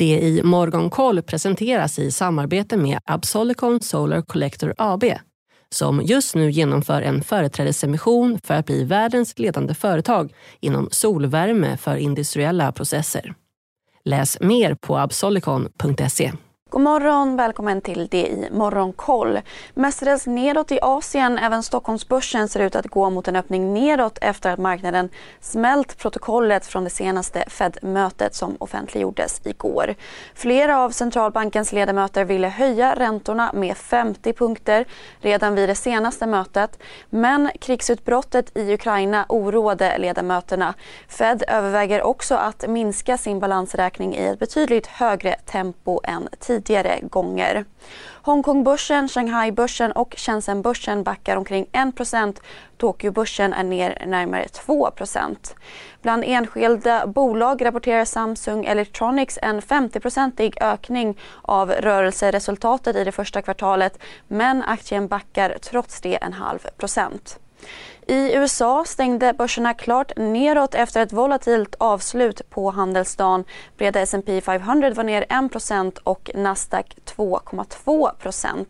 Det i Morgonkoll presenteras i samarbete med Absolicon Solar Collector AB som just nu genomför en företrädesemission för att bli världens ledande företag inom solvärme för industriella processer. Läs mer på absolicon.se. God morgon, välkommen till det i Morgonkoll. Mestadels nedåt i Asien, även Stockholmsbörsen ser ut att gå mot en öppning nedåt efter att marknaden smält protokollet från det senaste Fed-mötet som offentliggjordes igår. Flera av centralbankens ledamöter ville höja räntorna med 50 punkter redan vid det senaste mötet. Men krigsutbrottet i Ukraina oroade ledamöterna. Fed överväger också att minska sin balansräkning i ett betydligt högre tempo än tidigare tidigare gånger. Hongkongbörsen, Shanghaibörsen och Shenzhenbörsen backar omkring 1 Tokyobörsen är ner närmare 2% Bland enskilda bolag rapporterar Samsung Electronics en 50-procentig ökning av rörelseresultatet i det första kvartalet men aktien backar trots det en halv procent. I USA stängde börserna klart neråt efter ett volatilt avslut på handelsdagen. Breda S&P 500 var ner 1% och Nasdaq 2,2%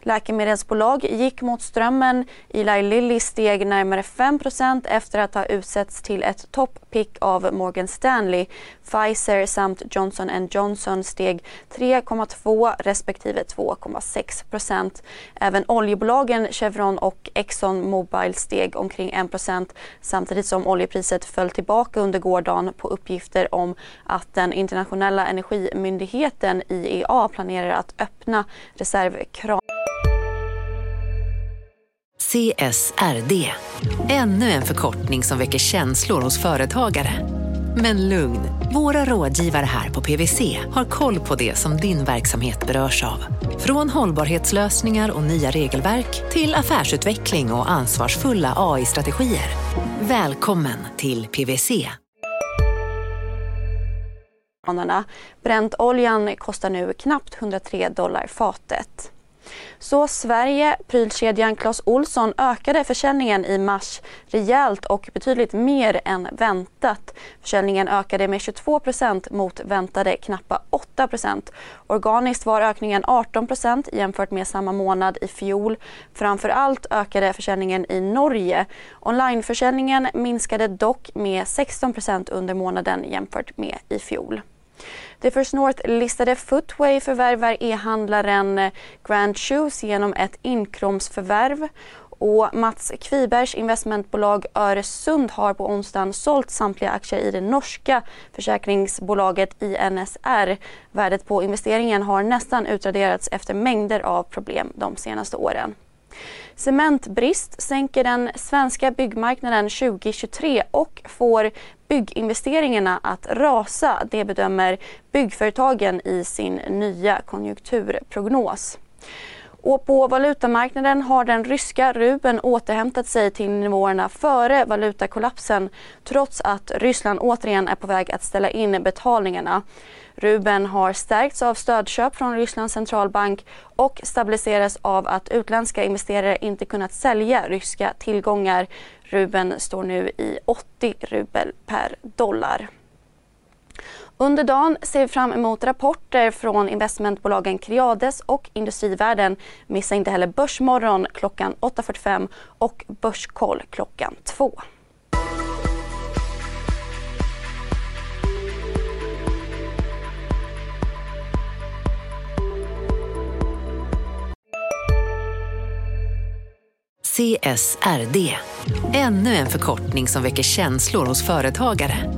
Läkemedelsbolag gick mot strömmen. Eli Lilly steg närmare 5% efter att ha utsetts till ett topppick av Morgan Stanley. Pfizer samt Johnson Johnson steg 3,2 respektive 2,6% Även oljebolagen Chevron och Exxon Mobil steg omkring 1 samtidigt som oljepriset föll tillbaka under gårdagen på uppgifter om att den internationella energimyndigheten IEA planerar att öppna reservkran. CSRD, ännu en förkortning som väcker känslor hos företagare. Men lugn, våra rådgivare här på PWC har koll på det som din verksamhet berörs av. Från hållbarhetslösningar och nya regelverk till affärsutveckling och ansvarsfulla AI-strategier. Välkommen till PWC. Bräntoljan kostar nu knappt 103 dollar fatet. Så Sverige, prylkedjan Clas Olsson ökade försäljningen i mars rejält och betydligt mer än väntat. Försäljningen ökade med 22% mot väntade knappa 8% Organiskt var ökningen 18% jämfört med samma månad i fjol. Framför allt ökade försäljningen i Norge. Onlineförsäljningen minskade dock med 16% under månaden jämfört med i fjol. Det First North-listade Footway förvärvar e-handlaren Grand Shoes genom ett inkromsförvärv och Mats Kvibergs investmentbolag Öresund har på onsdagen sålt samtliga aktier i det norska försäkringsbolaget INSR. Värdet på investeringen har nästan utraderats efter mängder av problem de senaste åren. Cementbrist sänker den svenska byggmarknaden 2023 och får bygginvesteringarna att rasa. Det bedömer byggföretagen i sin nya konjunkturprognos. Och på valutamarknaden har den ryska rubeln återhämtat sig till nivåerna före valutakollapsen trots att Ryssland återigen är på väg att ställa in betalningarna. Rubeln har stärkts av stödköp från Rysslands centralbank och stabiliseras av att utländska investerare inte kunnat sälja ryska tillgångar. Rubeln står nu i 80 rubel per dollar. Under dagen ser vi fram emot rapporter från investmentbolagen Creades och Industrivärden. Missa inte heller Börsmorgon klockan 8.45 och Börskoll klockan 2. CSRD, ännu en förkortning som väcker känslor hos företagare.